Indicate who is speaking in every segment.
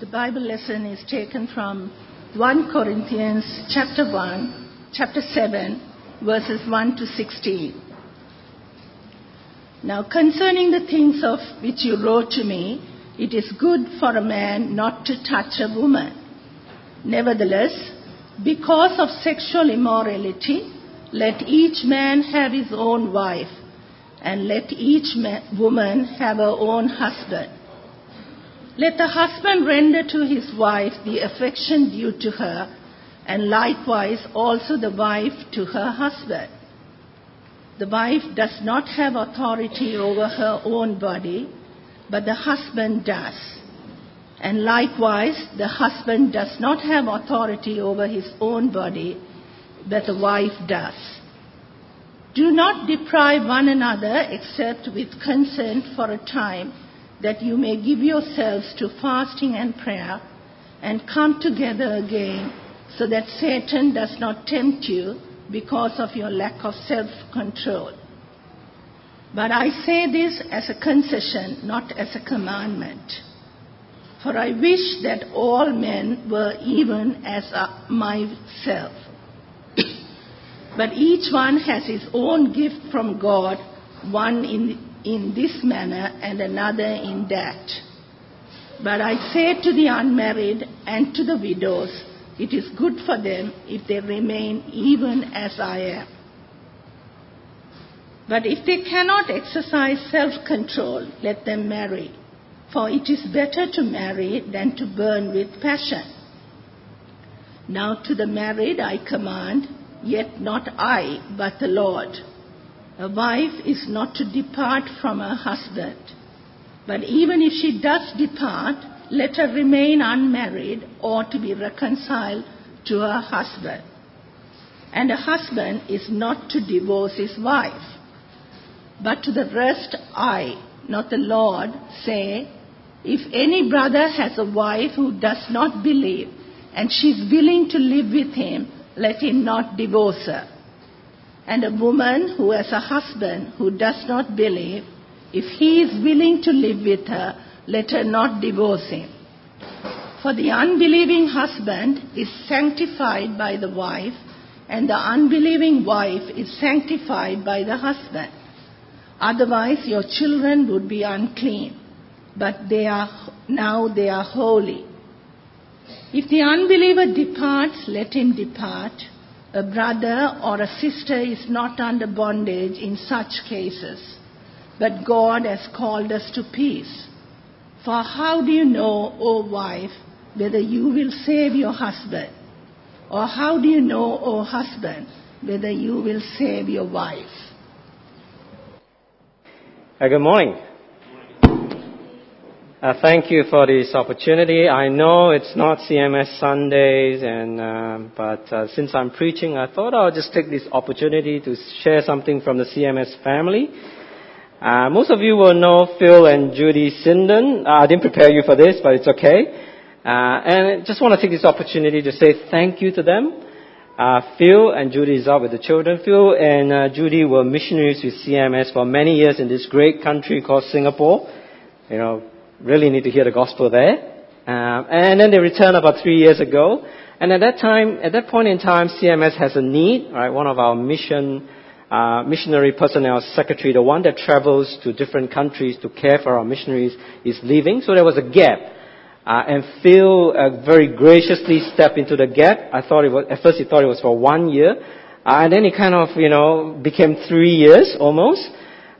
Speaker 1: The Bible lesson is taken from 1 Corinthians chapter 1, chapter 7, verses 1 to 16. Now, concerning the things of which you wrote to me, it is good for a man not to touch a woman. Nevertheless, because of sexual immorality, let each man have his own wife, and let each ma- woman have her own husband. Let the husband render to his wife the affection due to her, and likewise also the wife to her husband. The wife does not have authority over her own body, but the husband does. And likewise, the husband does not have authority over his own body, but the wife does. Do not deprive one another except with consent for a time that you may give yourselves to fasting and prayer and come together again so that Satan does not tempt you because of your lack of self control. But I say this as a concession, not as a commandment. For I wish that all men were even as myself. but each one has his own gift from God, one in in this manner and another in that. But I say to the unmarried and to the widows, it is good for them if they remain even as I am. But if they cannot exercise self control, let them marry, for it is better to marry than to burn with passion. Now to the married I command, yet not I, but the Lord. A wife is not to depart from her husband. But even if she does depart, let her remain unmarried or to be reconciled to her husband. And a husband is not to divorce his wife. But to the rest I, not the Lord, say, if any brother has a wife who does not believe, and she is willing to live with him, let him not divorce her. And a woman who has a husband who does not believe, if he is willing to live with her, let her not divorce him. For the unbelieving husband is sanctified by the wife, and the unbelieving wife is sanctified by the husband. Otherwise, your children would be unclean, but they are, now they are holy. If the unbeliever departs, let him depart. A brother or a sister is not under bondage in such cases, but God has called us to peace. For how do you know, O wife, whether you will save your husband? Or how do you know, O husband, whether you will save your wife?
Speaker 2: Uh, good morning. Uh, thank you for this opportunity. I know it's not CMS Sundays, and um, but uh, since I'm preaching, I thought I'll just take this opportunity to share something from the CMS family. Uh, most of you will know Phil and Judy Sinden. Uh, I didn't prepare you for this, but it's okay. Uh, and I just want to take this opportunity to say thank you to them. Uh, Phil and Judy is out with the children. Phil and uh, Judy were missionaries with CMS for many years in this great country called Singapore. You know, really need to hear the gospel there. Um, and then they returned about three years ago. And at that time, at that point in time, CMS has a need, right? One of our mission, uh, missionary personnel secretary, the one that travels to different countries to care for our missionaries, is leaving. So there was a gap. Uh, and Phil uh, very graciously stepped into the gap. I thought it was, at first he thought it was for one year. Uh, and then it kind of, you know, became three years almost.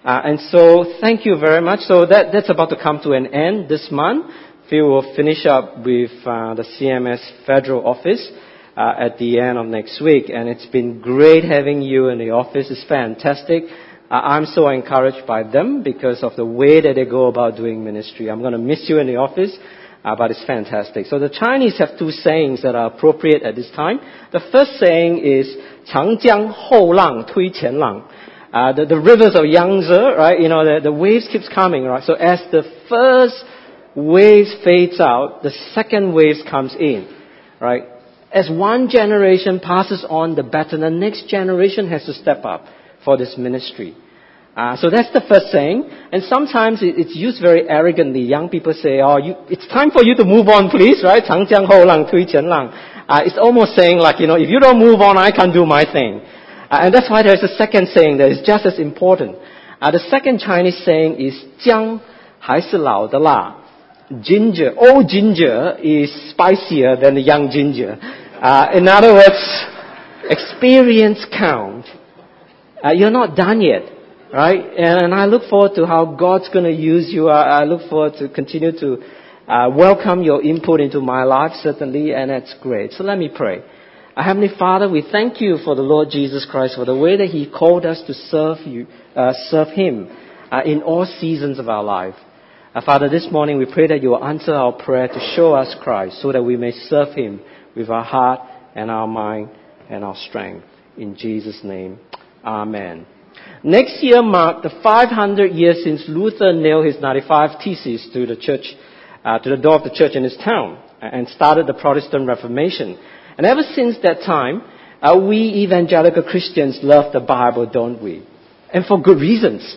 Speaker 2: Uh, and so thank you very much. So that, that's about to come to an end this month. Phil will finish up with uh, the CMS federal office uh, at the end of next week. And it's been great having you in the office. It's fantastic. Uh, I'm so encouraged by them because of the way that they go about doing ministry. I'm going to miss you in the office. Uh, but it's fantastic. So the Chinese have two sayings that are appropriate at this time. The first saying is 长江后浪推前浪. Uh, the, the rivers of Yangtze, right? You know, the, the waves keeps coming, right? So as the first waves fades out, the second waves comes in, right? As one generation passes on the baton, the next generation has to step up for this ministry. Uh, so that's the first saying. And sometimes it, it's used very arrogantly. Young people say, oh, you, it's time for you to move on, please, right? 长江后浪推前浪. Uh, it's almost saying like, you know, if you don't move on, I can't do my thing. Uh, and that's why there's a second saying that is just as important. Uh, the second Chinese saying is 姜还是老的辣. Ginger, old ginger is spicier than the young ginger. Uh, in other words, experience count. Uh, you're not done yet, right? And I look forward to how God's going to use you. I, I look forward to continue to uh, welcome your input into my life, certainly, and that's great. So let me pray. Uh, Heavenly Father, we thank you for the Lord Jesus Christ, for the way that He called us to serve you, uh, serve Him uh, in all seasons of our life. Uh, Father, this morning we pray that you will answer our prayer to show us Christ so that we may serve Him with our heart and our mind and our strength. In Jesus' name, Amen. Next year marked the 500 years since Luther nailed his 95 theses to the church, uh, to the door of the church in his town and started the Protestant Reformation. And ever since that time, uh, we evangelical Christians love the Bible, don't we? And for good reasons.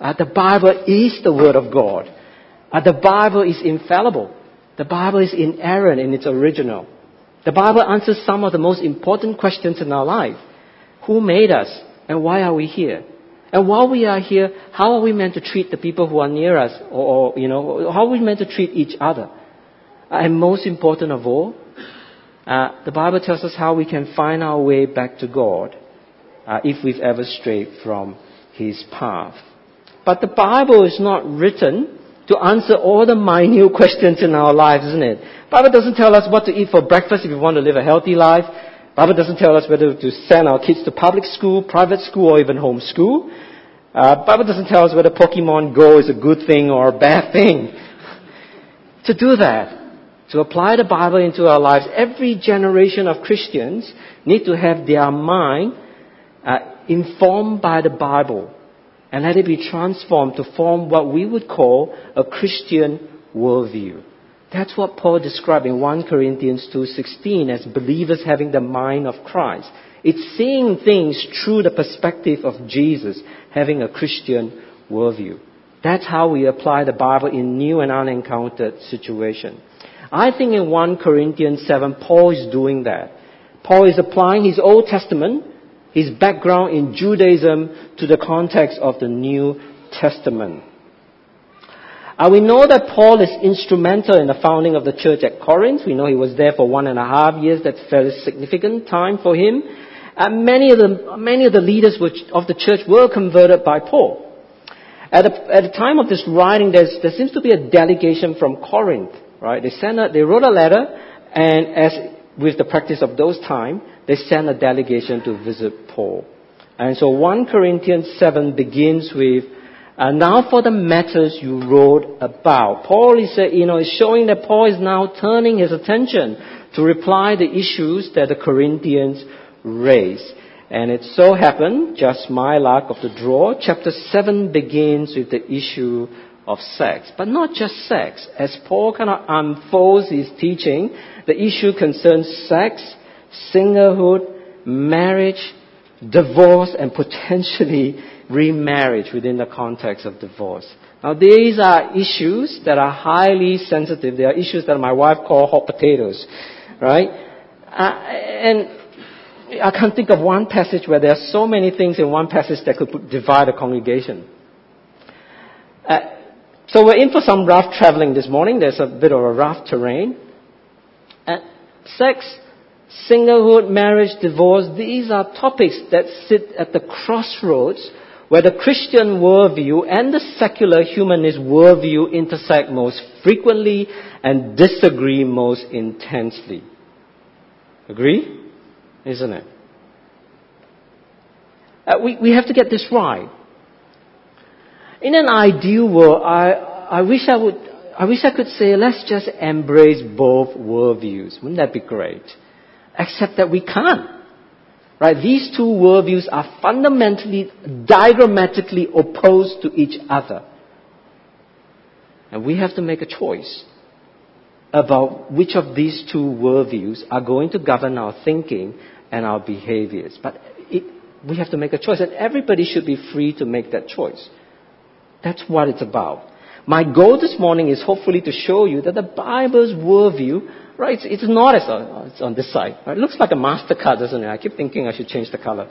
Speaker 2: Uh, the Bible is the Word of God. Uh, the Bible is infallible. The Bible is inerrant in its original. The Bible answers some of the most important questions in our life. Who made us? And why are we here? And while we are here, how are we meant to treat the people who are near us? Or, or you know, how are we meant to treat each other? And most important of all, uh, the Bible tells us how we can find our way back to God uh, if we've ever strayed from His path. But the Bible is not written to answer all the minute questions in our lives, isn't it? Bible doesn't tell us what to eat for breakfast if we want to live a healthy life. Bible doesn't tell us whether to send our kids to public school, private school, or even home school. Uh, Bible doesn't tell us whether Pokemon Go is a good thing or a bad thing. to do that, to apply the Bible into our lives, every generation of Christians need to have their mind uh, informed by the Bible and let it be transformed to form what we would call a Christian worldview. That's what Paul described in 1 Corinthians 2:16 as believers having the mind of Christ. It's seeing things through the perspective of Jesus, having a Christian worldview. That's how we apply the Bible in new and unencountered situations. I think in 1 Corinthians 7, Paul is doing that. Paul is applying his Old Testament, his background in Judaism, to the context of the New Testament. And we know that Paul is instrumental in the founding of the church at Corinth. We know he was there for one and a half years. That's a fairly significant time for him. And many of the, many of the leaders of the church were converted by Paul. At at the time of this writing, there seems to be a delegation from Corinth right? They sent a, they wrote a letter, and as with the practice of those time, they sent a delegation to visit Paul. And so 1 Corinthians 7 begins with, uh, now for the matters you wrote about. Paul is, uh, you know, is showing that Paul is now turning his attention to reply the issues that the Corinthians raised. And it so happened, just my luck of the draw, chapter 7 begins with the issue of sex. But not just sex. As Paul kind of unfolds his teaching, the issue concerns sex, singlehood, marriage, divorce, and potentially remarriage within the context of divorce. Now these are issues that are highly sensitive. They are issues that my wife calls hot potatoes, right? Uh, and I can't think of one passage where there are so many things in one passage that could divide a congregation. Uh, so we're in for some rough traveling this morning. There's a bit of a rough terrain. And sex, singlehood, marriage, divorce, these are topics that sit at the crossroads where the Christian worldview and the secular humanist worldview intersect most frequently and disagree most intensely. Agree? Isn't it? Uh, we, we have to get this right. In an ideal world, I, I wish I would, I wish I could say, let's just embrace both worldviews. Wouldn't that be great? Except that we can't. Right? These two worldviews are fundamentally, diagrammatically opposed to each other. And we have to make a choice about which of these two worldviews are going to govern our thinking and our behaviors. But it, we have to make a choice, and everybody should be free to make that choice. That's what it's about. My goal this morning is hopefully to show you that the Bible's worldview, right, it's, it's not as on, it's on this side. Right? It looks like a MasterCard, doesn't it? I keep thinking I should change the color.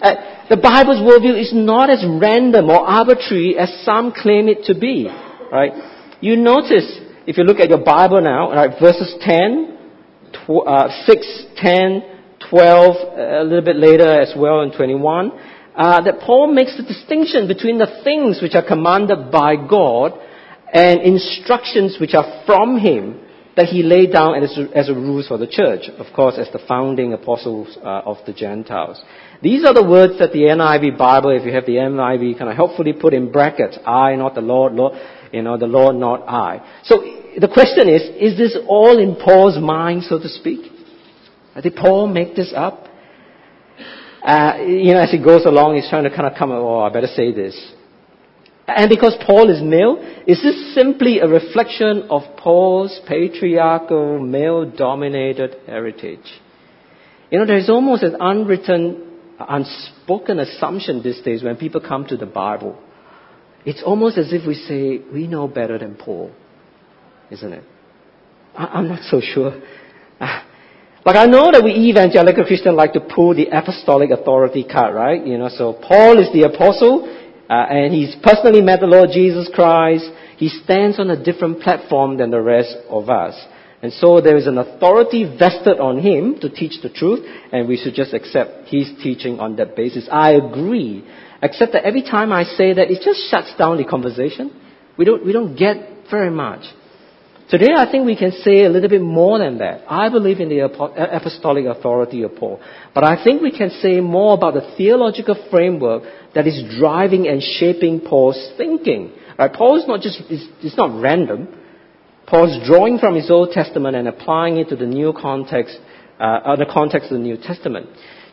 Speaker 2: Uh, the Bible's worldview is not as random or arbitrary as some claim it to be. Right? You notice, if you look at your Bible now, right, verses 10, tw- uh, 6, 10, 12, a little bit later as well in 21, uh, that Paul makes the distinction between the things which are commanded by God and instructions which are from Him that he laid down as, as a rules for the church, of course, as the founding apostles uh, of the Gentiles. These are the words that the NIV Bible, if you have the NIV, kind of helpfully put in brackets. I, not the Lord, Lord, you know, the Lord, not I. So the question is, is this all in Paul's mind, so to speak? Did Paul make this up? Uh, you know, as he goes along, he's trying to kind of come, oh, I better say this. And because Paul is male, is this simply a reflection of Paul's patriarchal, male-dominated heritage? You know, there is almost an unwritten, unspoken assumption these days when people come to the Bible. It's almost as if we say, we know better than Paul, isn't it? I, am not so sure. Like I know that we evangelical Christians like to pull the apostolic authority card, right? You know, so Paul is the apostle, uh, and he's personally met the Lord Jesus Christ. He stands on a different platform than the rest of us. And so there is an authority vested on him to teach the truth, and we should just accept his teaching on that basis. I agree. Except that every time I say that, it just shuts down the conversation. We don't, we don't get very much. Today, I think we can say a little bit more than that. I believe in the apostolic authority of Paul. But I think we can say more about the theological framework that is driving and shaping Paul's thinking. Right? Paul is not just, it's, it's not random. Paul's drawing from his Old Testament and applying it to the new context, uh, the context of the New Testament.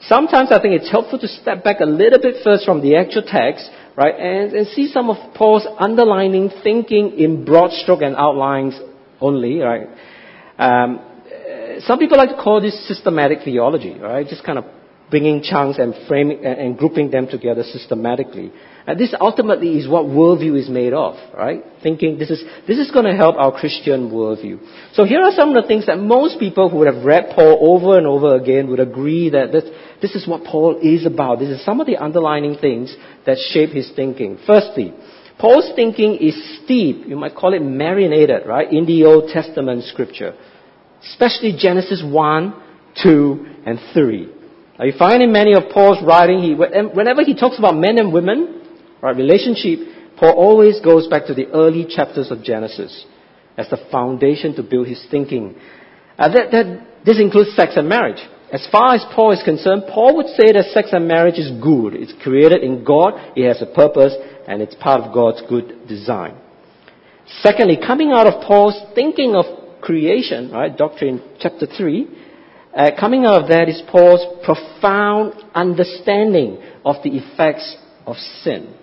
Speaker 2: Sometimes I think it's helpful to step back a little bit first from the actual text, right, and, and see some of Paul's underlining thinking in broad stroke and outlines only, right? Um, some people like to call this systematic theology, right? Just kind of bringing chunks and framing and grouping them together systematically. And this ultimately is what worldview is made of, right? Thinking this is, this is going to help our Christian worldview. So here are some of the things that most people who would have read Paul over and over again would agree that this, this is what Paul is about. This is some of the underlining things that shape his thinking. Firstly, Paul's thinking is steep, you might call it marinated, right, in the Old Testament scripture. Especially Genesis 1, 2, and 3. Now you find in many of Paul's writing, he, whenever he talks about men and women, right, relationship, Paul always goes back to the early chapters of Genesis as the foundation to build his thinking. Uh, that, that, this includes sex and marriage. As far as Paul is concerned, Paul would say that sex and marriage is good. It's created in God, it has a purpose, and it's part of God's good design. Secondly, coming out of Paul's thinking of creation, right, doctrine chapter 3, uh, coming out of that is Paul's profound understanding of the effects of sin.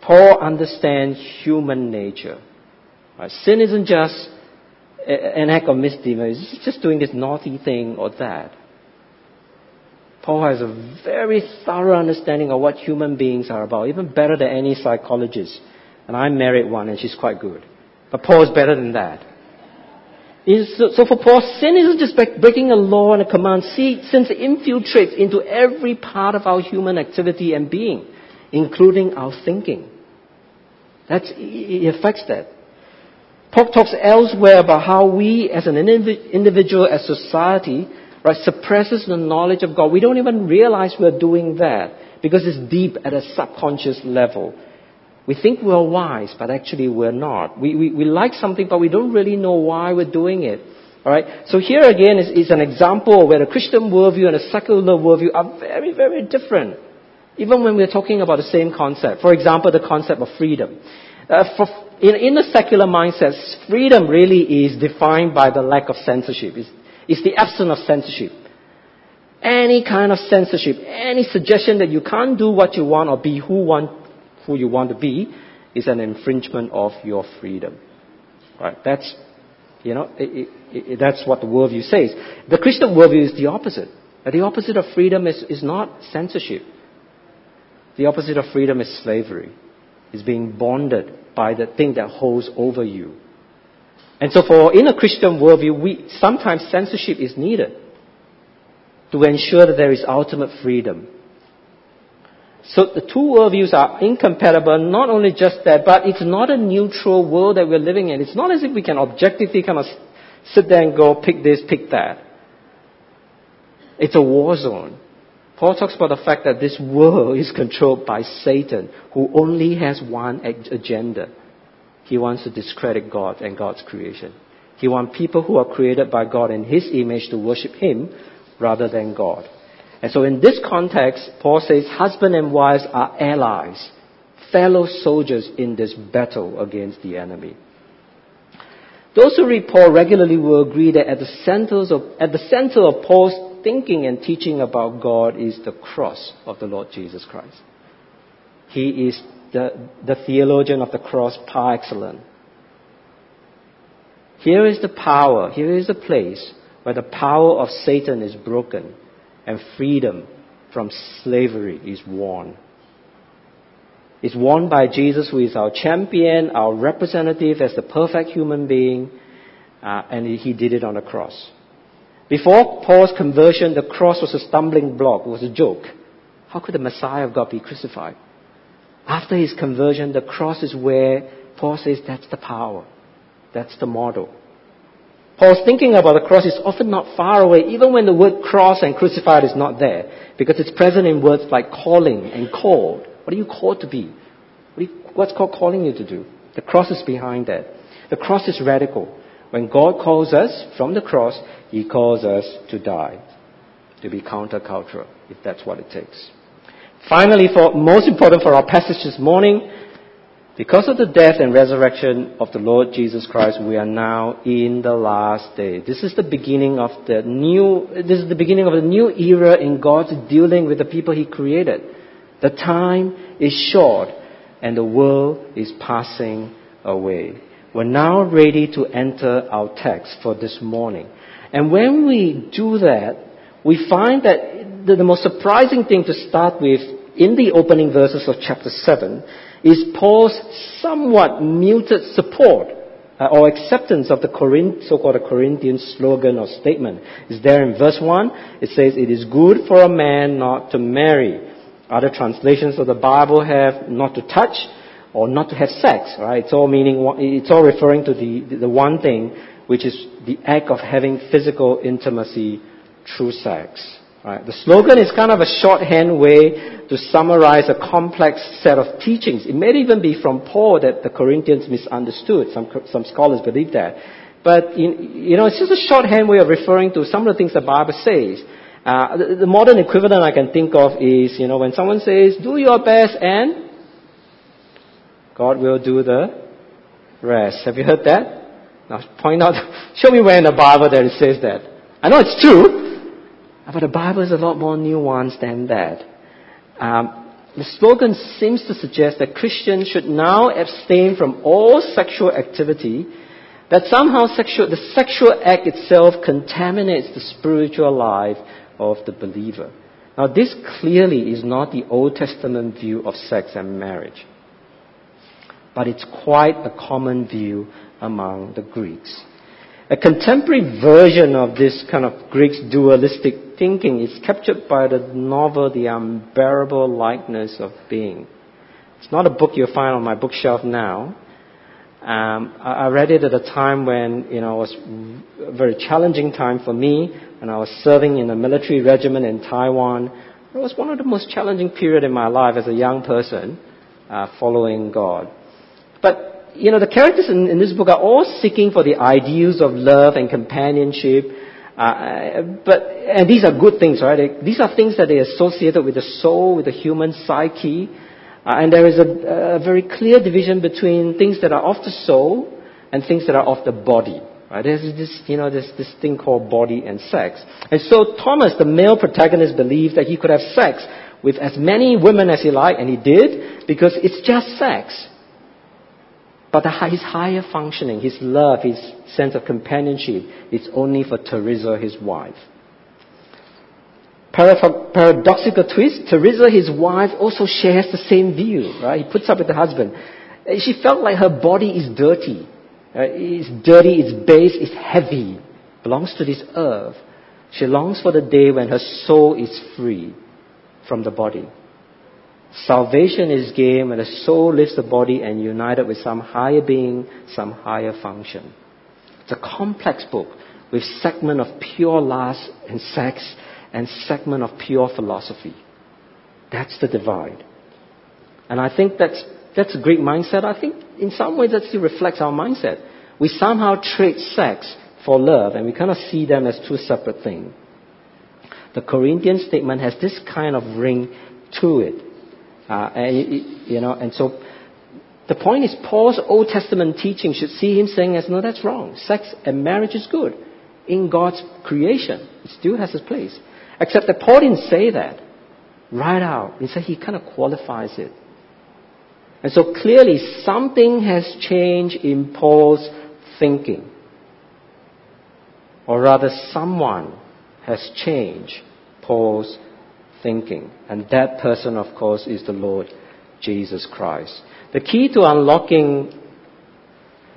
Speaker 2: Paul understands human nature. Right? Sin isn't just an act of misdemeanor. It's just doing this naughty thing or that. Paul has a very thorough understanding of what human beings are about, even better than any psychologist. And I married one, and she's quite good. But Paul is better than that. So for Paul, sin isn't just breaking a law and a command. See, sin infiltrates into every part of our human activity and being, including our thinking. That's, it affects that. Paul talks elsewhere about how we as an individual, as society, right, suppresses the knowledge of God. We don't even realize we're doing that because it's deep at a subconscious level. We think we're wise, but actually we're not. We, we, we like something, but we don't really know why we're doing it. Alright? So here again is, is an example where the Christian worldview and the secular worldview are very, very different. Even when we're talking about the same concept. For example, the concept of freedom. Uh, for, in, in the secular mindset, freedom really is defined by the lack of censorship. It's, it's the absence of censorship. Any kind of censorship, any suggestion that you can't do what you want or be who, want, who you want to be is an infringement of your freedom. Right? That's, you know, it, it, it, that's what the worldview says. The Christian worldview is the opposite. The opposite of freedom is, is not censorship. The opposite of freedom is slavery. Is being bonded by the thing that holds over you. And so for in a Christian worldview, we, sometimes censorship is needed to ensure that there is ultimate freedom. So the two worldviews are incompatible, not only just that, but it's not a neutral world that we're living in. It's not as if we can objectively kind of sit there and go, pick this, pick that. It's a war zone. Paul talks about the fact that this world is controlled by Satan, who only has one agenda. He wants to discredit God and God's creation. He wants people who are created by God in His image to worship Him rather than God. And so in this context, Paul says husband and wives are allies, fellow soldiers in this battle against the enemy. Those who read Paul regularly will agree that at the, centers of, at the center of Paul's thinking and teaching about God is the cross of the Lord Jesus Christ. He is the, the theologian of the cross par excellence. Here is the power, here is the place where the power of Satan is broken and freedom from slavery is won. It's won by Jesus, who is our champion, our representative as the perfect human being, uh, and he did it on the cross. Before Paul's conversion, the cross was a stumbling block, it was a joke. How could the Messiah of God be crucified? After his conversion, the cross is where Paul says that's the power, that's the model. Paul's thinking about the cross is often not far away, even when the word cross and crucified is not there, because it's present in words like calling and called. What are you called to be? What's God calling you to do? The cross is behind that. The cross is radical. When God calls us from the cross, He calls us to die, to be countercultural, if that's what it takes. Finally, for most important for our passage this morning, because of the death and resurrection of the Lord Jesus Christ, we are now in the last day. This is the beginning of the new, this is the beginning of a new era in God's dealing with the people He created. The time is short and the world is passing away. We're now ready to enter our text for this morning. And when we do that, we find that the, the most surprising thing to start with in the opening verses of chapter 7 is Paul's somewhat muted support uh, or acceptance of the Corinth, so-called Corinthian slogan or statement. Is there in verse 1. It says, it is good for a man not to marry. Other translations of the Bible have not to touch or not to have sex, right? It's all meaning, it's all referring to the, the one thing, which is the act of having physical intimacy through sex. Right? The slogan is kind of a shorthand way to summarize a complex set of teachings. It may even be from Paul that the Corinthians misunderstood. Some, some scholars believe that. But, you know, it's just a shorthand way of referring to some of the things the Bible says. Uh, the, the modern equivalent I can think of is, you know, when someone says, do your best and God will do the rest. Have you heard that? Now point out, show me where in the Bible that it says that. I know it's true, but the Bible is a lot more nuanced than that. Um, the slogan seems to suggest that Christians should now abstain from all sexual activity, that somehow sexual, the sexual act itself contaminates the spiritual life of the believer. Now, this clearly is not the Old Testament view of sex and marriage, but it's quite a common view among the Greeks. A contemporary version of this kind of Greek dualistic thinking is captured by the novel The Unbearable Lightness of Being. It's not a book you'll find on my bookshelf now. Um, I, I read it at a time when you know it was a very challenging time for me when I was serving in a military regiment in Taiwan. It was one of the most challenging period in my life as a young person uh, following God. But you know, the characters in, in, this book are all seeking for the ideals of love and companionship. Uh, but, and these are good things, right? They, these are things that are associated with the soul, with the human psyche. Uh, and there is a, a, very clear division between things that are of the soul and things that are of the body. Right? There's this, you know, this, this thing called body and sex. And so Thomas, the male protagonist, believed that he could have sex with as many women as he liked, and he did, because it's just sex. But his higher functioning, his love, his sense of companionship, is only for Teresa, his wife. paradoxical twist, Teresa, his wife, also shares the same view, right? He puts up with the husband. She felt like her body is dirty. It's dirty, it's base, it's heavy, belongs to this earth. She longs for the day when her soul is free from the body. Salvation is gained when the soul leaves the body and united with some higher being, some higher function. It's a complex book with segment of pure lust and sex and segment of pure philosophy. That's the divide. And I think that's, that's a great mindset. I think in some ways that still reflects our mindset. We somehow trade sex for love and we kind of see them as two separate things. The Corinthian statement has this kind of ring to it. Uh, and, you know, and so the point is Paul's Old Testament teaching should see him saying as, no, that's wrong. Sex and marriage is good in God's creation. It still has its place. Except that Paul didn't say that right out. Instead, he kind of qualifies it. And so clearly something has changed in Paul's thinking. Or rather, someone has changed Paul's thinking. And that person, of course, is the Lord Jesus Christ. The key to unlocking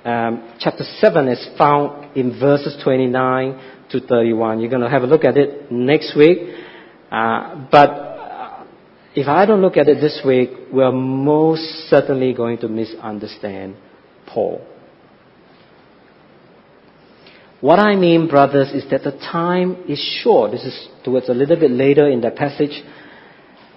Speaker 2: um, chapter 7 is found in verses 29 to 31. You're going to have a look at it next week. Uh, but uh, if I don't look at it this week, we're most certainly going to misunderstand Paul. What I mean, brothers, is that the time is short. This is towards a little bit later in the passage.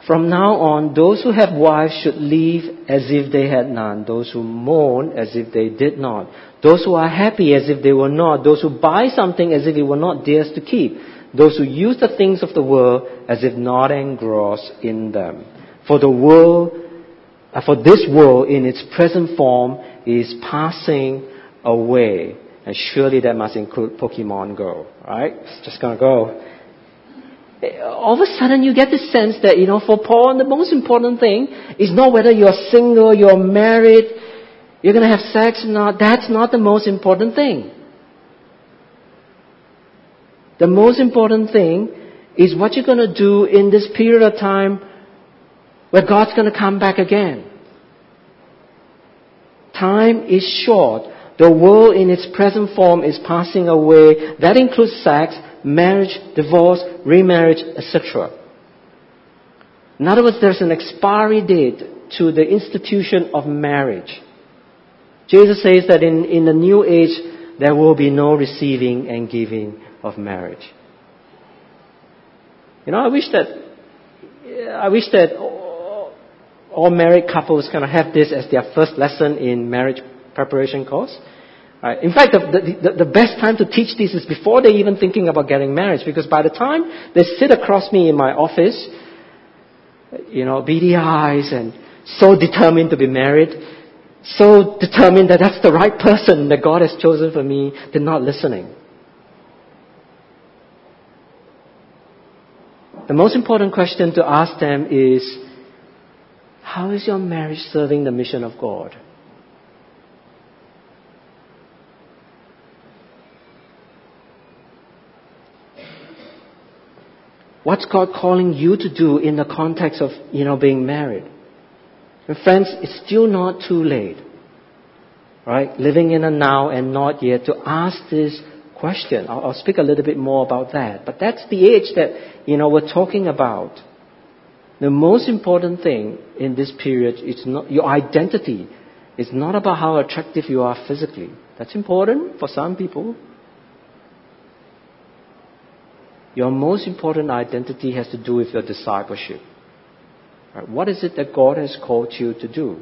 Speaker 2: From now on, those who have wives should leave as if they had none. Those who mourn as if they did not. Those who are happy as if they were not. Those who buy something as if it were not theirs to keep. Those who use the things of the world as if not engrossed in them. For the world, uh, for this world in its present form is passing away. And surely that must include Pokemon Go, right? It's just gonna go. Eh, all of a sudden you get the sense that, you know, for Paul, the most important thing is not whether you're single, you're married, you're gonna have sex or not. That's not the most important thing. The most important thing is what you're gonna do in this period of time where God's gonna come back again. Time is short. The world in its present form is passing away. That includes sex, marriage, divorce, remarriage, etc. In other words, there's an expiry date to the institution of marriage. Jesus says that in, in the new age, there will be no receiving and giving of marriage. You know, I wish that, I wish that all married couples kind of have this as their first lesson in marriage preparation course. Right. In fact, the, the, the, best time to teach this is before they're even thinking about getting married, because by the time they sit across me in my office, you know, beady eyes and so determined to be married, so determined that that's the right person that God has chosen for me, they're not listening. The most important question to ask them is, how is your marriage serving the mission of God? What's God calling you to do in the context of, you know, being married? And friends, it's still not too late, right? Living in a now and not yet to ask this question. I'll, I'll speak a little bit more about that. But that's the age that, you know, we're talking about. The most important thing in this period is not your identity. It's not about how attractive you are physically. That's important for some people. Your most important identity has to do with your discipleship. Right? What is it that God has called you to do?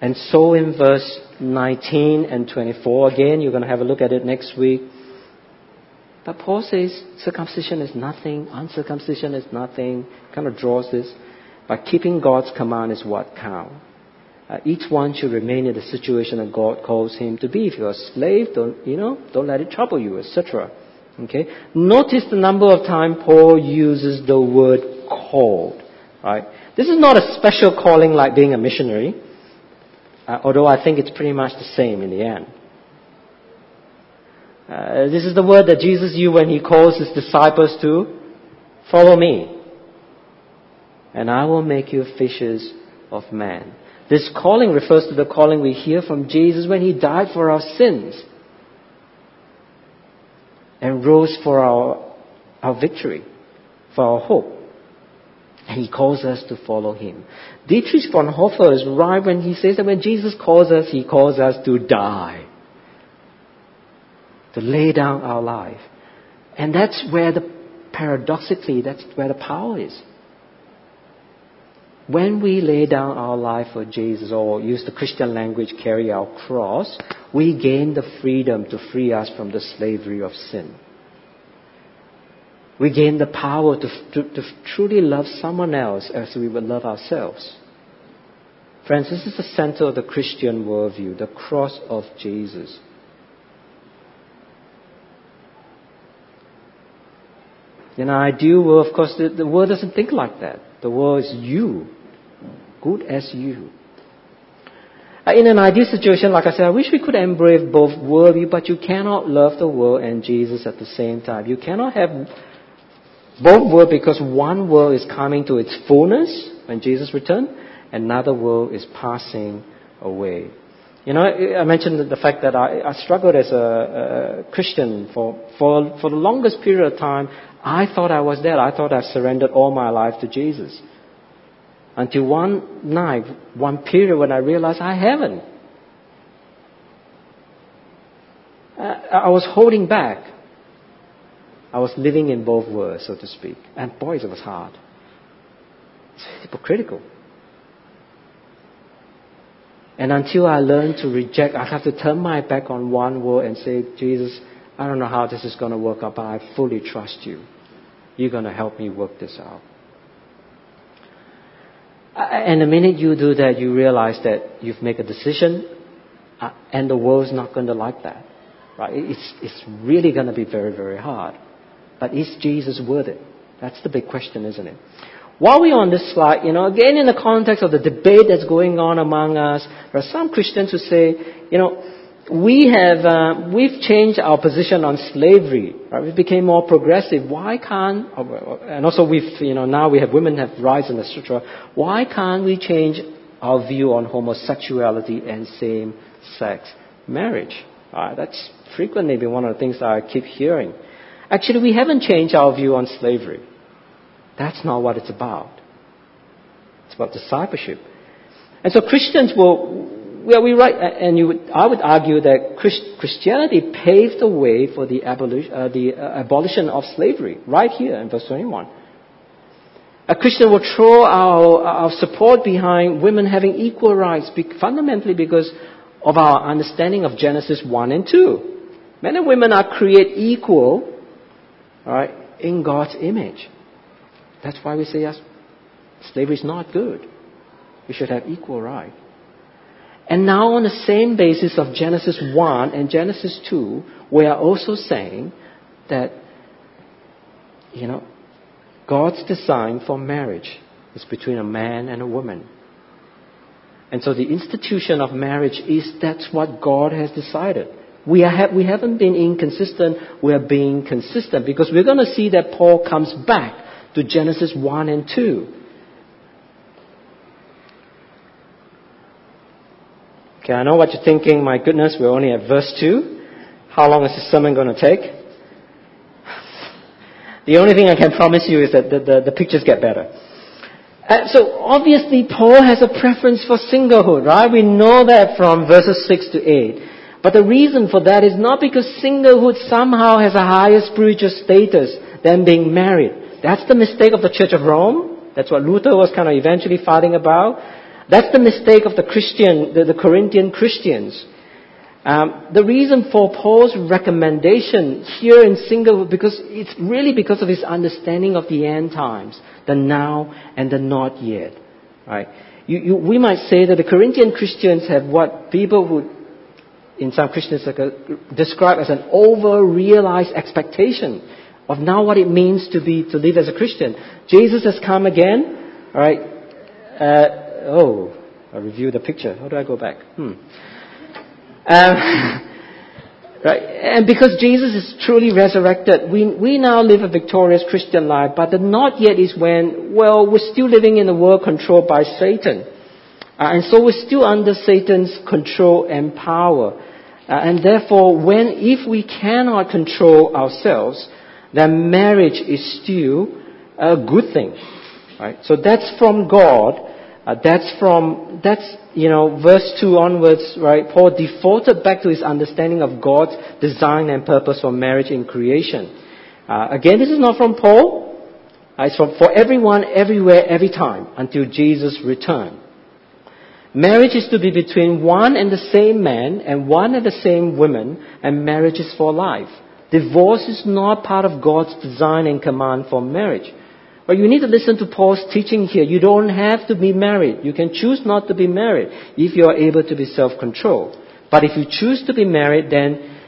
Speaker 2: And so in verse 19 and 24, again, you're going to have a look at it next week. But Paul says circumcision is nothing, uncircumcision is nothing, kind of draws this. But keeping God's command is what counts. Uh, each one should remain in the situation that God calls him to be. If you're a slave, don't, you know, don't let it trouble you, etc. Okay? Notice the number of times Paul uses the word called. Right? This is not a special calling like being a missionary, uh, although I think it's pretty much the same in the end. Uh, this is the word that Jesus used when he calls his disciples to follow me. And I will make you fishers of men. This calling refers to the calling we hear from Jesus when he died for our sins and rose for our, our victory, for our hope. And he calls us to follow him. Dietrich von Bonhoeffer is right when he says that when Jesus calls us, he calls us to die. To lay down our life. And that's where the, paradoxically, that's where the power is. When we lay down our life for Jesus, or use the Christian language, carry our cross, we gain the freedom to free us from the slavery of sin. We gain the power to, to, to truly love someone else as we would love ourselves. Friends, this is the center of the Christian worldview, the cross of Jesus. In our ideal world, of course, the, the world doesn't think like that. The world is you, good as you. Uh, in an ideal situation, like I said, I wish we could embrace both worldview, but you cannot love the world and Jesus at the same time. You cannot have both worlds because one world is coming to its fullness when Jesus returns, another world is passing away. You know, I mentioned the fact that I, I struggled as a, a, Christian for, for, for the longest period of time. I thought I was dead. I thought I surrendered all my life to Jesus. Until one night, one period when I realized I haven't. I was holding back. I was living in both worlds, so to speak. And boys, it was hard. It's hypocritical. And until I learn to reject, I have to turn my back on one world and say, Jesus, I don't know how this is going to work out, but I fully trust you. You're going to help me work this out. And the minute you do that, you realize that you've made a decision, uh, and the world's not going to like that. Right? It's, it's really going to be very, very hard. But is Jesus worth it? That's the big question, isn't it? While we're on this slide, you know, again in the context of the debate that's going on among us, there are some Christians who say, you know, we have, uh, we've changed our position on slavery, right? We became more progressive. Why can't, and also we've, you know, now we have women have rights in the sutra. Why can't we change our view on homosexuality and same-sex marriage? Uh, that's frequently been one of the things I keep hearing. Actually, we haven't changed our view on slavery. That's not what it's about. It's about discipleship. And so Christians will, well, we write, and you would, I would argue that Christ, Christianity paved the way for the, abolition, uh, the uh, abolition of slavery, right here in verse 21. A Christian will throw our, our support behind women having equal rights fundamentally because of our understanding of Genesis 1 and 2. Men and women are created equal, right, in God's image. That's why we say yes, slavery is not good. We should have equal right. And now on the same basis of Genesis 1 and Genesis 2, we are also saying that, you know, God's design for marriage is between a man and a woman. And so the institution of marriage is that's what God has decided. We, are, we haven't been inconsistent, we are being consistent because we're going to see that Paul comes back to Genesis 1 and 2. Okay, I know what you're thinking. My goodness, we're only at verse 2. How long is this sermon going to take? The only thing I can promise you is that the, the, the pictures get better. Uh, so obviously Paul has a preference for singlehood, right? We know that from verses 6 to 8. But the reason for that is not because singlehood somehow has a higher spiritual status than being married. That's the mistake of the Church of Rome. That's what Luther was kind of eventually fighting about. That's the mistake of the Christian, the, the Corinthian Christians. Um, the reason for Paul's recommendation here in single, because it's really because of his understanding of the end times, the now and the not yet. Right? You, you, we might say that the Corinthian Christians have what people would, in some Christian circles, describe as an over-realized expectation of now what it means to be to live as a Christian. Jesus has come again. All right. Uh, oh, I review the picture. How do I go back? Hmm. Um, Right? And because Jesus is truly resurrected, we, we now live a victorious Christian life, but the not yet is when, well, we're still living in a world controlled by Satan. Uh, and so we're still under Satan's control and power. Uh, and therefore, when, if we cannot control ourselves, then marriage is still a good thing. Right? So that's from God. Uh, that's from, that's, you know, verse 2 onwards, right? Paul defaulted back to his understanding of God's design and purpose for marriage in creation. Uh, again, this is not from Paul. Uh, it's from, for everyone, everywhere, every time, until Jesus' return. Marriage is to be between one and the same man and one and the same woman, and marriage is for life. Divorce is not part of God's design and command for marriage. But you need to listen to Paul's teaching here. You don't have to be married. You can choose not to be married if you are able to be self-controlled. But if you choose to be married, then,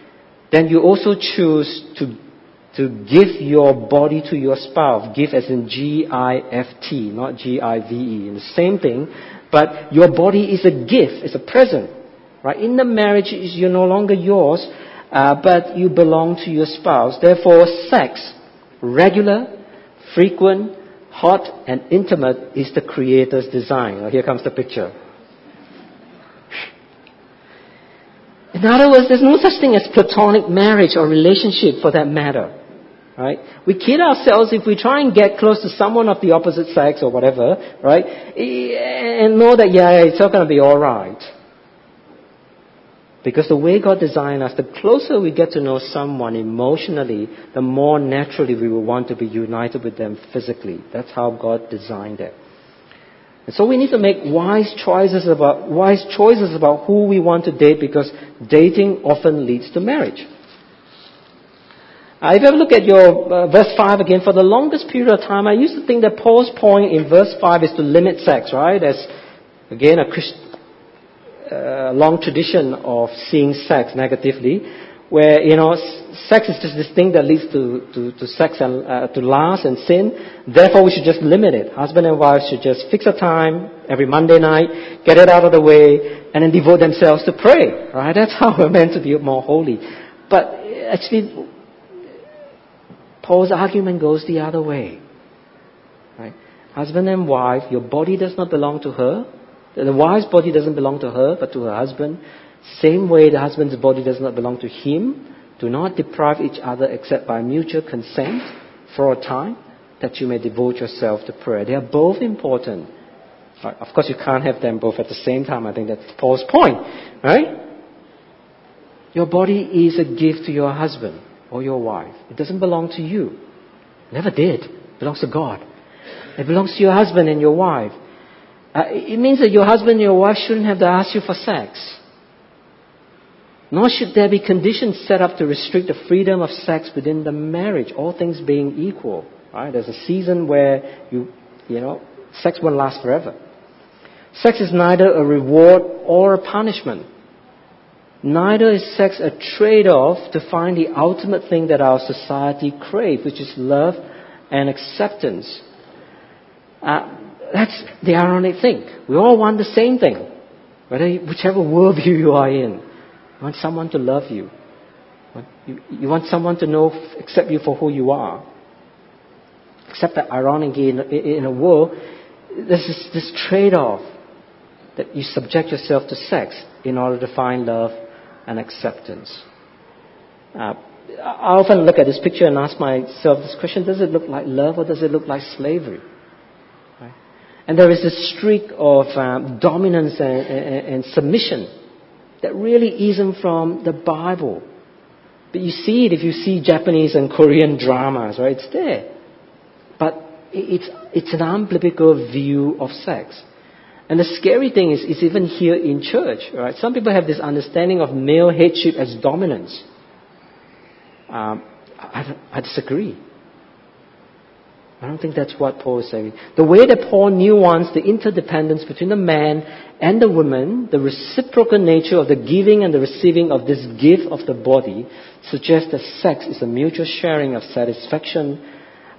Speaker 2: then you also choose to, to give your body to your spouse. Give as in G-I-F-T, not G-I-V-E. And the same thing, but your body is a gift, it's a present. Right? In the marriage, you're no longer yours, uh, but you belong to your spouse. Therefore, sex, regular, frequent, hot, and intimate is the Creator's design. Now, here comes the picture. In other words, there's no such thing as platonic marriage or relationship for that matter. Right? We kid ourselves if we try and get close to someone of the opposite sex or whatever, right? And know that, yeah, it's not going to be alright. Because the way God designed us, the closer we get to know someone emotionally, the more naturally we will want to be united with them physically. That's how God designed it. And so we need to make wise choices about, wise choices about who we want to date because dating often leads to marriage. Uh, if you ever look at your uh, verse 5 again, for the longest period of time, I used to think that Paul's point in verse 5 is to limit sex, right? As, again, a Christ, uh, long tradition of seeing sex negatively, where, you know, sex is just this thing that leads to, to, to sex and uh, to lust and sin. Therefore, we should just limit it. Husband and wife should just fix a time every Monday night, get it out of the way, and then devote themselves to pray, right? That's how we're meant to be more holy. But actually, Paul's argument goes the other way. Right? Husband and wife, your body does not belong to her. The wife's body doesn't belong to her, but to her husband. Same way the husband's body does not belong to him. Do not deprive each other except by mutual consent for a time that you may devote yourself to prayer. They are both important. Right? Of course, you can't have them both at the same time. I think that's Paul's point, right? Your body is a gift to your husband or your wife. It doesn't belong to you. Never did. It belongs to God. It belongs to your husband and your wife. Uh, it means that your husband and your wife shouldn't have to ask you for sex. Nor should there be conditions set up to restrict the freedom of sex within the marriage, all things being equal. Right? There's a season where you, you know, sex won't last forever. Sex is neither a reward or a punishment. Neither is sex a trade-off to find the ultimate thing that our society craves, which is love and acceptance. Uh, that's the ironic thing. We all want the same thing, whether whichever worldview you are in. You want someone to love you. You, you want someone to know, accept you for who you are. Except that ironically, in, in a world, this, this trade-off that you subject yourself to sex in order to find love and acceptance. Uh, I often look at this picture and ask myself this question does it look like love or does it look like slavery? And there is this streak of um, dominance and, and, and submission that really isn't from the Bible. But you see it if you see Japanese and Korean dramas, right? It's there. But it's, it's an unbiblical view of sex. And the scary thing is, is even here in church, right? Some people have this understanding of male headship as dominance. Um, I, I disagree. I don't think that's what Paul is saying. The way that Paul nuanced the interdependence between the man and the woman, the reciprocal nature of the giving and the receiving of this gift of the body, suggests that sex is a mutual sharing of satisfaction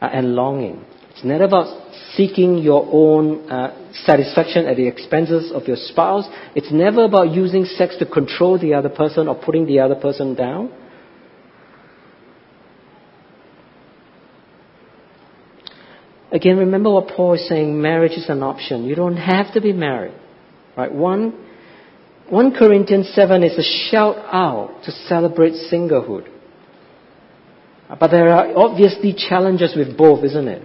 Speaker 2: uh, and longing. It's not about seeking your own uh, satisfaction at the expenses of your spouse. It's never about using sex to control the other person or putting the other person down. Again, remember what Paul is saying marriage is an option. You don't have to be married. Right? 1, 1 Corinthians 7 is a shout out to celebrate singlehood. But there are obviously challenges with both, isn't it?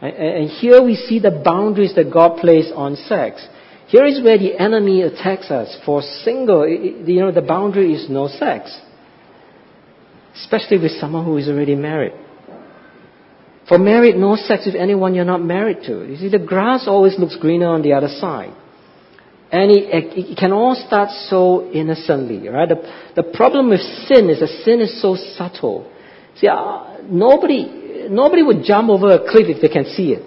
Speaker 2: And here we see the boundaries that God placed on sex. Here is where the enemy attacks us. For single, you know, the boundary is no sex. Especially with someone who is already married. For married, no sex with anyone you're not married to. You see, the grass always looks greener on the other side. And it, it can all start so innocently, right? The, the problem with sin is that sin is so subtle. See, uh, nobody, nobody would jump over a cliff if they can see it.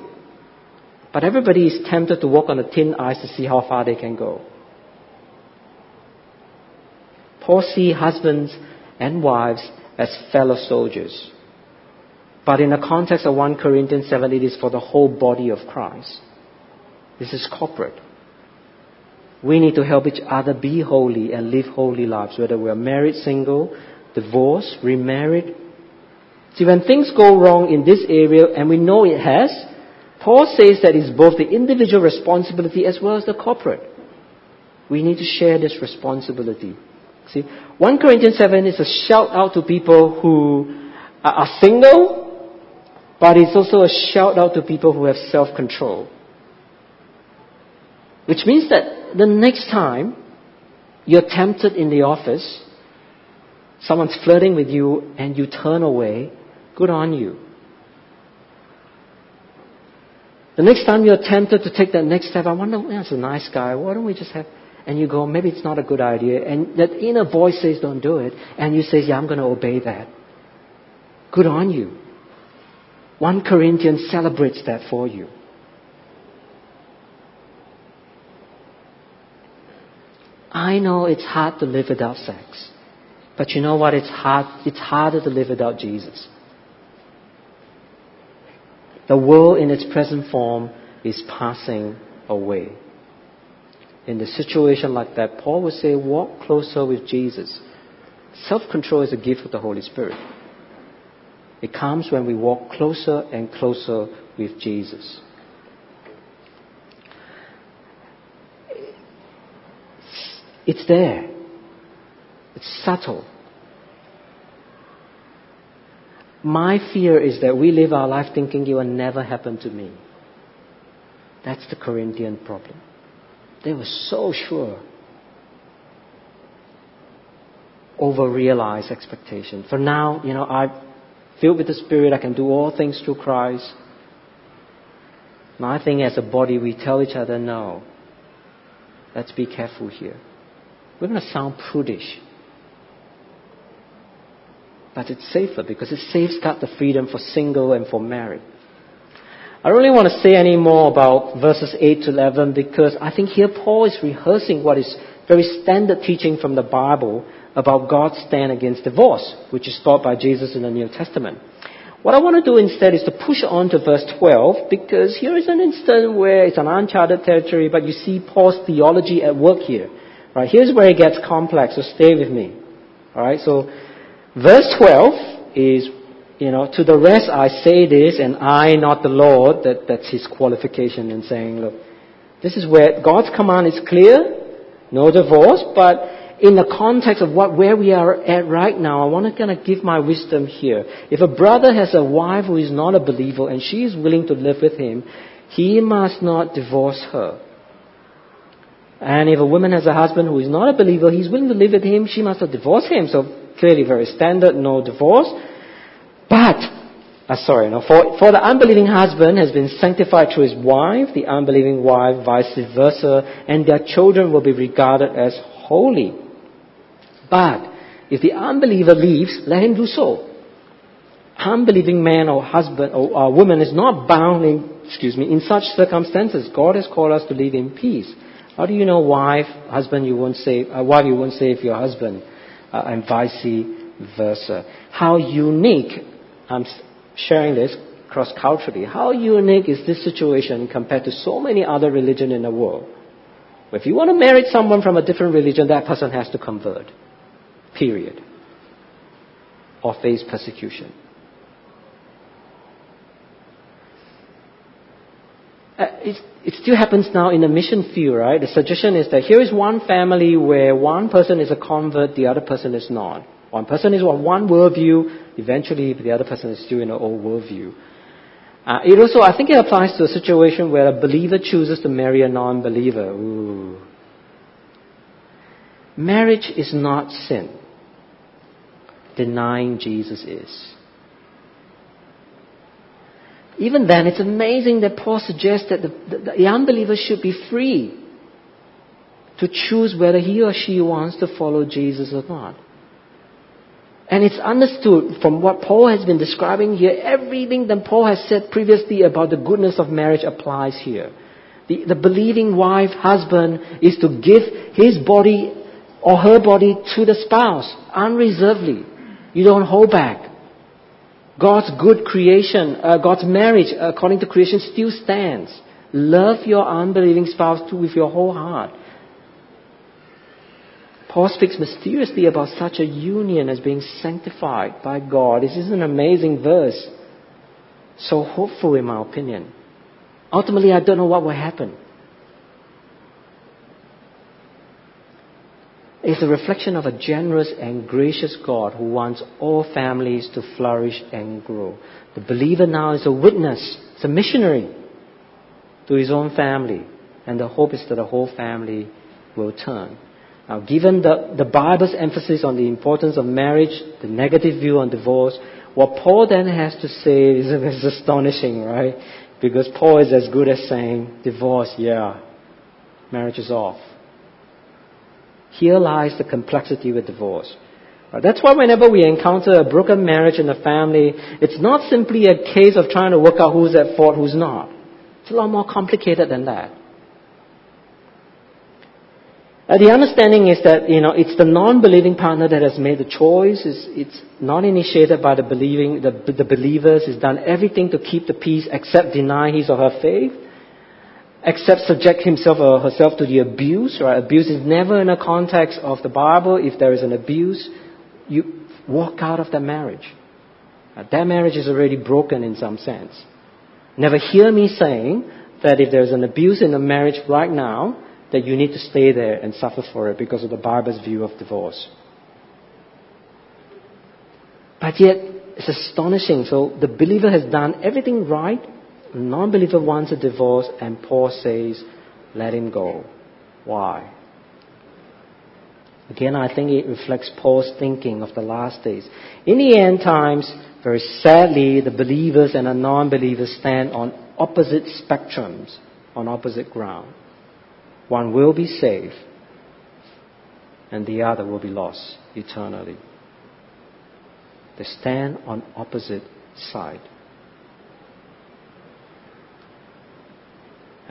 Speaker 2: But everybody is tempted to walk on the thin ice to see how far they can go. Paul sees husbands and wives as fellow soldiers. But in the context of 1 Corinthians 7, it is for the whole body of Christ. This is corporate. We need to help each other be holy and live holy lives, whether we are married, single, divorced, remarried. See, when things go wrong in this area, and we know it has, Paul says that it's both the individual responsibility as well as the corporate. We need to share this responsibility. See, 1 Corinthians 7 is a shout out to people who are single but it's also a shout out to people who have self control. Which means that the next time you're tempted in the office, someone's flirting with you and you turn away, good on you. The next time you're tempted to take that next step, I wonder, that's a nice guy, why don't we just have, and you go, maybe it's not a good idea, and that inner voice says don't do it, and you say, yeah, I'm going to obey that. Good on you. 1 Corinthians celebrates that for you. I know it's hard to live without sex. But you know what? It's hard, it's harder to live without Jesus. The world in its present form is passing away. In a situation like that, Paul would say, walk closer with Jesus. Self control is a gift of the Holy Spirit. It comes when we walk closer and closer with Jesus. It's there. It's subtle. My fear is that we live our life thinking it will never happen to me. That's the Corinthian problem. They were so sure. Over realized expectation. For now, you know, I've filled with the Spirit, I can do all things through Christ. And I think as a body, we tell each other, no, let's be careful here. We're going to sound prudish. But it's safer because it saves safeguards the freedom for single and for married. I don't really want to say any more about verses 8 to 11 because I think here Paul is rehearsing what is very standard teaching from the Bible about God's stand against divorce, which is taught by Jesus in the New Testament. What I want to do instead is to push on to verse 12 because here is an instance where it's an uncharted territory, but you see Paul's theology at work here. Right? Here's where it gets complex, so stay with me. Alright, so verse 12 is, you know, to the rest I say this and I, not the Lord, that, that's his qualification in saying, look, this is where God's command is clear, no divorce, but in the context of what, where we are at right now, I want to kind of give my wisdom here. If a brother has a wife who is not a believer and she is willing to live with him, he must not divorce her. And if a woman has a husband who is not a believer, he's willing to live with him, she must not divorce him. So clearly very standard, no divorce. But, uh, sorry, no, for, for the unbelieving husband has been sanctified through his wife, the unbelieving wife vice versa, and their children will be regarded as holy. But if the unbeliever leaves, let him do so. Unbelieving man or husband or, or woman is not bound in, excuse me, in such circumstances. God has called us to live in peace. How do you know wife, husband you won't save, uh, wife you won't save your husband, uh, and vice versa? How unique, I'm sharing this, cross culturally. How unique is this situation compared to so many other religions in the world? If you want to marry someone from a different religion, that person has to convert. Period. Or face persecution. Uh, it, still happens now in the mission field, right? The suggestion is that here is one family where one person is a convert, the other person is not. One person is on one worldview, eventually the other person is still in an old worldview. Uh, it also, I think it applies to a situation where a believer chooses to marry a non-believer. Ooh. Marriage is not sin. Denying Jesus is. Even then, it's amazing that Paul suggests that the, the, the unbeliever should be free to choose whether he or she wants to follow Jesus or not. And it's understood from what Paul has been describing here, everything that Paul has said previously about the goodness of marriage applies here. The, the believing wife, husband, is to give his body or her body to the spouse unreservedly. You don't hold back. God's good creation, uh, God's marriage according to creation still stands. Love your unbelieving spouse too with your whole heart. Paul speaks mysteriously about such a union as being sanctified by God. This is an amazing verse. So hopeful, in my opinion. Ultimately, I don't know what will happen. It's a reflection of a generous and gracious God who wants all families to flourish and grow. The believer now is a witness, a missionary to his own family, and the hope is that the whole family will turn. Now, given the, the Bible's emphasis on the importance of marriage, the negative view on divorce, what Paul then has to say is, is astonishing, right? Because Paul is as good as saying, divorce, yeah, marriage is off. Here lies the complexity with divorce. That's why whenever we encounter a broken marriage in a family, it's not simply a case of trying to work out who's at fault, who's not. It's a lot more complicated than that. Uh, the understanding is that, you know, it's the non-believing partner that has made the choice. It's, it's not initiated by the believing, the, the believers. It's done everything to keep the peace except deny his or her faith. Except subject himself or herself to the abuse, right? Abuse is never in a context of the Bible. If there is an abuse, you walk out of that marriage. That marriage is already broken in some sense. Never hear me saying that if there's an abuse in a marriage right now, that you need to stay there and suffer for it because of the Bible's view of divorce. But yet, it's astonishing. So the believer has done everything right. Non-believer wants a divorce, and Paul says, let him go. Why? Again, I think it reflects Paul's thinking of the last days. In the end times, very sadly, the believers and the non-believers stand on opposite spectrums, on opposite ground. One will be saved, and the other will be lost eternally. They stand on opposite side.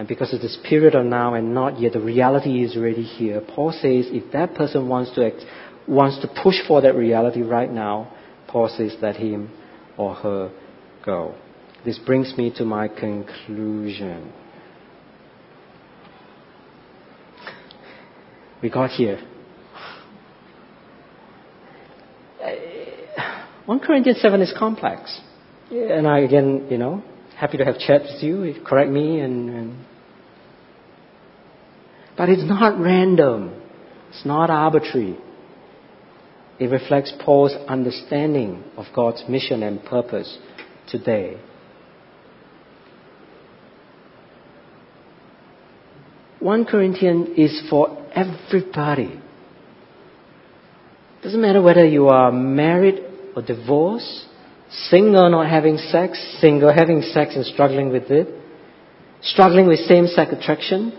Speaker 2: And because of this period of now and not yet, the reality is already here. Paul says if that person wants to, act, wants to push for that reality right now, Paul says let him or her go. This brings me to my conclusion. we got here. 1 Corinthians 7 is complex. And I, again, you know, happy to have chat with you, correct me, and, and but it's not random. It's not arbitrary. It reflects Paul's understanding of God's mission and purpose today. 1 Corinthians is for everybody. Doesn't matter whether you are married or divorced, single not having sex, single having sex and struggling with it, struggling with same sex attraction,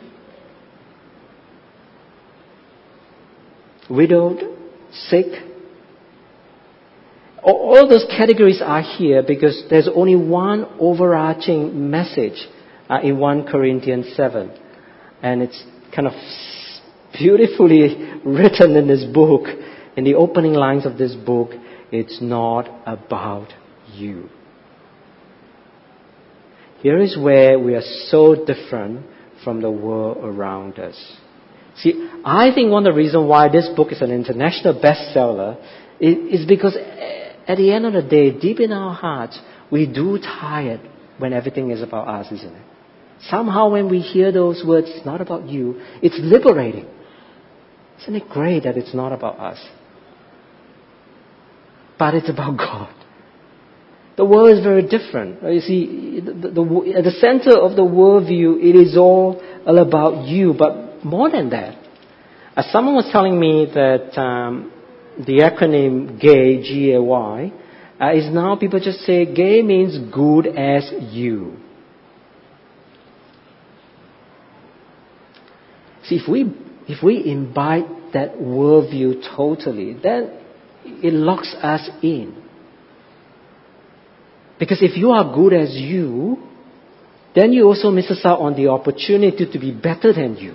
Speaker 2: widowed, sick. All those categories are here because there's only one overarching message uh, in 1 Corinthians 7 and it's kind of beautifully written in this book. In the opening lines of this book, it's not about you. Here is where we are so different from the world around us. See, I think one of the reasons why this book is an international bestseller is because eh, at the end of the day, deep in our hearts, we do tired when everything is about us, isn't it? Somehow when we hear those words, it's not about you, it's liberating. Isn't it great that it's not about us? But it's about God. The world is very different. You see, the, the, at the center of the worldview, it is all, all about you. But more than that, as someone was telling me that um, the acronym GAY, G-A-Y, uh, is now people just say gay means good as you. See, if we, if we imbibe that worldview totally, then it locks us in. Because if you are good as you, then you also miss out on the opportunity to be better than you.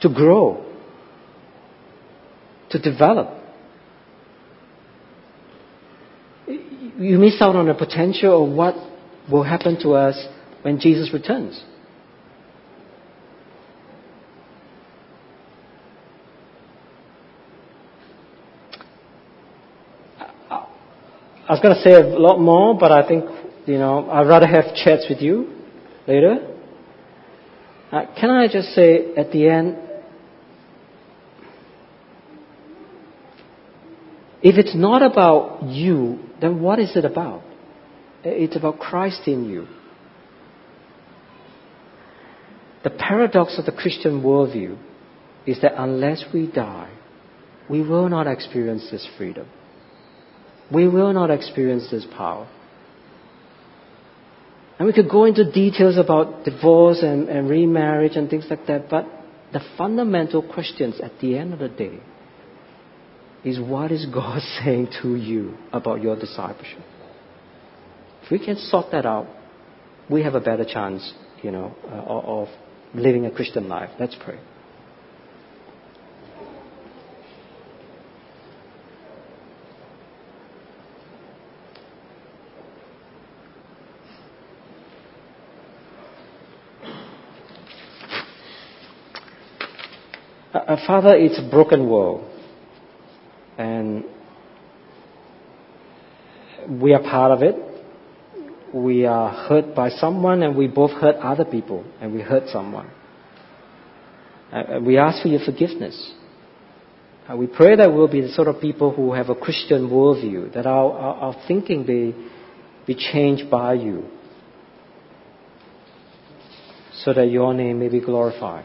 Speaker 2: To grow. To develop. You miss out on the potential of what will happen to us when Jesus returns. I was going to say a lot more, but I think, you know, I'd rather have chats with you later. Uh, can I just say at the end, if it's not about you, then what is it about? It's about Christ in you. The paradox of the Christian worldview is that unless we die, we will not experience this freedom we will not experience this power. And we could go into details about divorce and, and remarriage and things like that, but the fundamental questions at the end of the day is what is God saying to you about your discipleship? If we can sort that out, we have a better chance, you know, uh, of living a Christian life. Let's pray. Uh, Father, it's a broken world. And we are part of it. We are hurt by someone, and we both hurt other people, and we hurt someone. Uh, we ask for your forgiveness. Uh, we pray that we'll be the sort of people who have a Christian worldview, that our, our, our thinking be, be changed by you, so that your name may be glorified.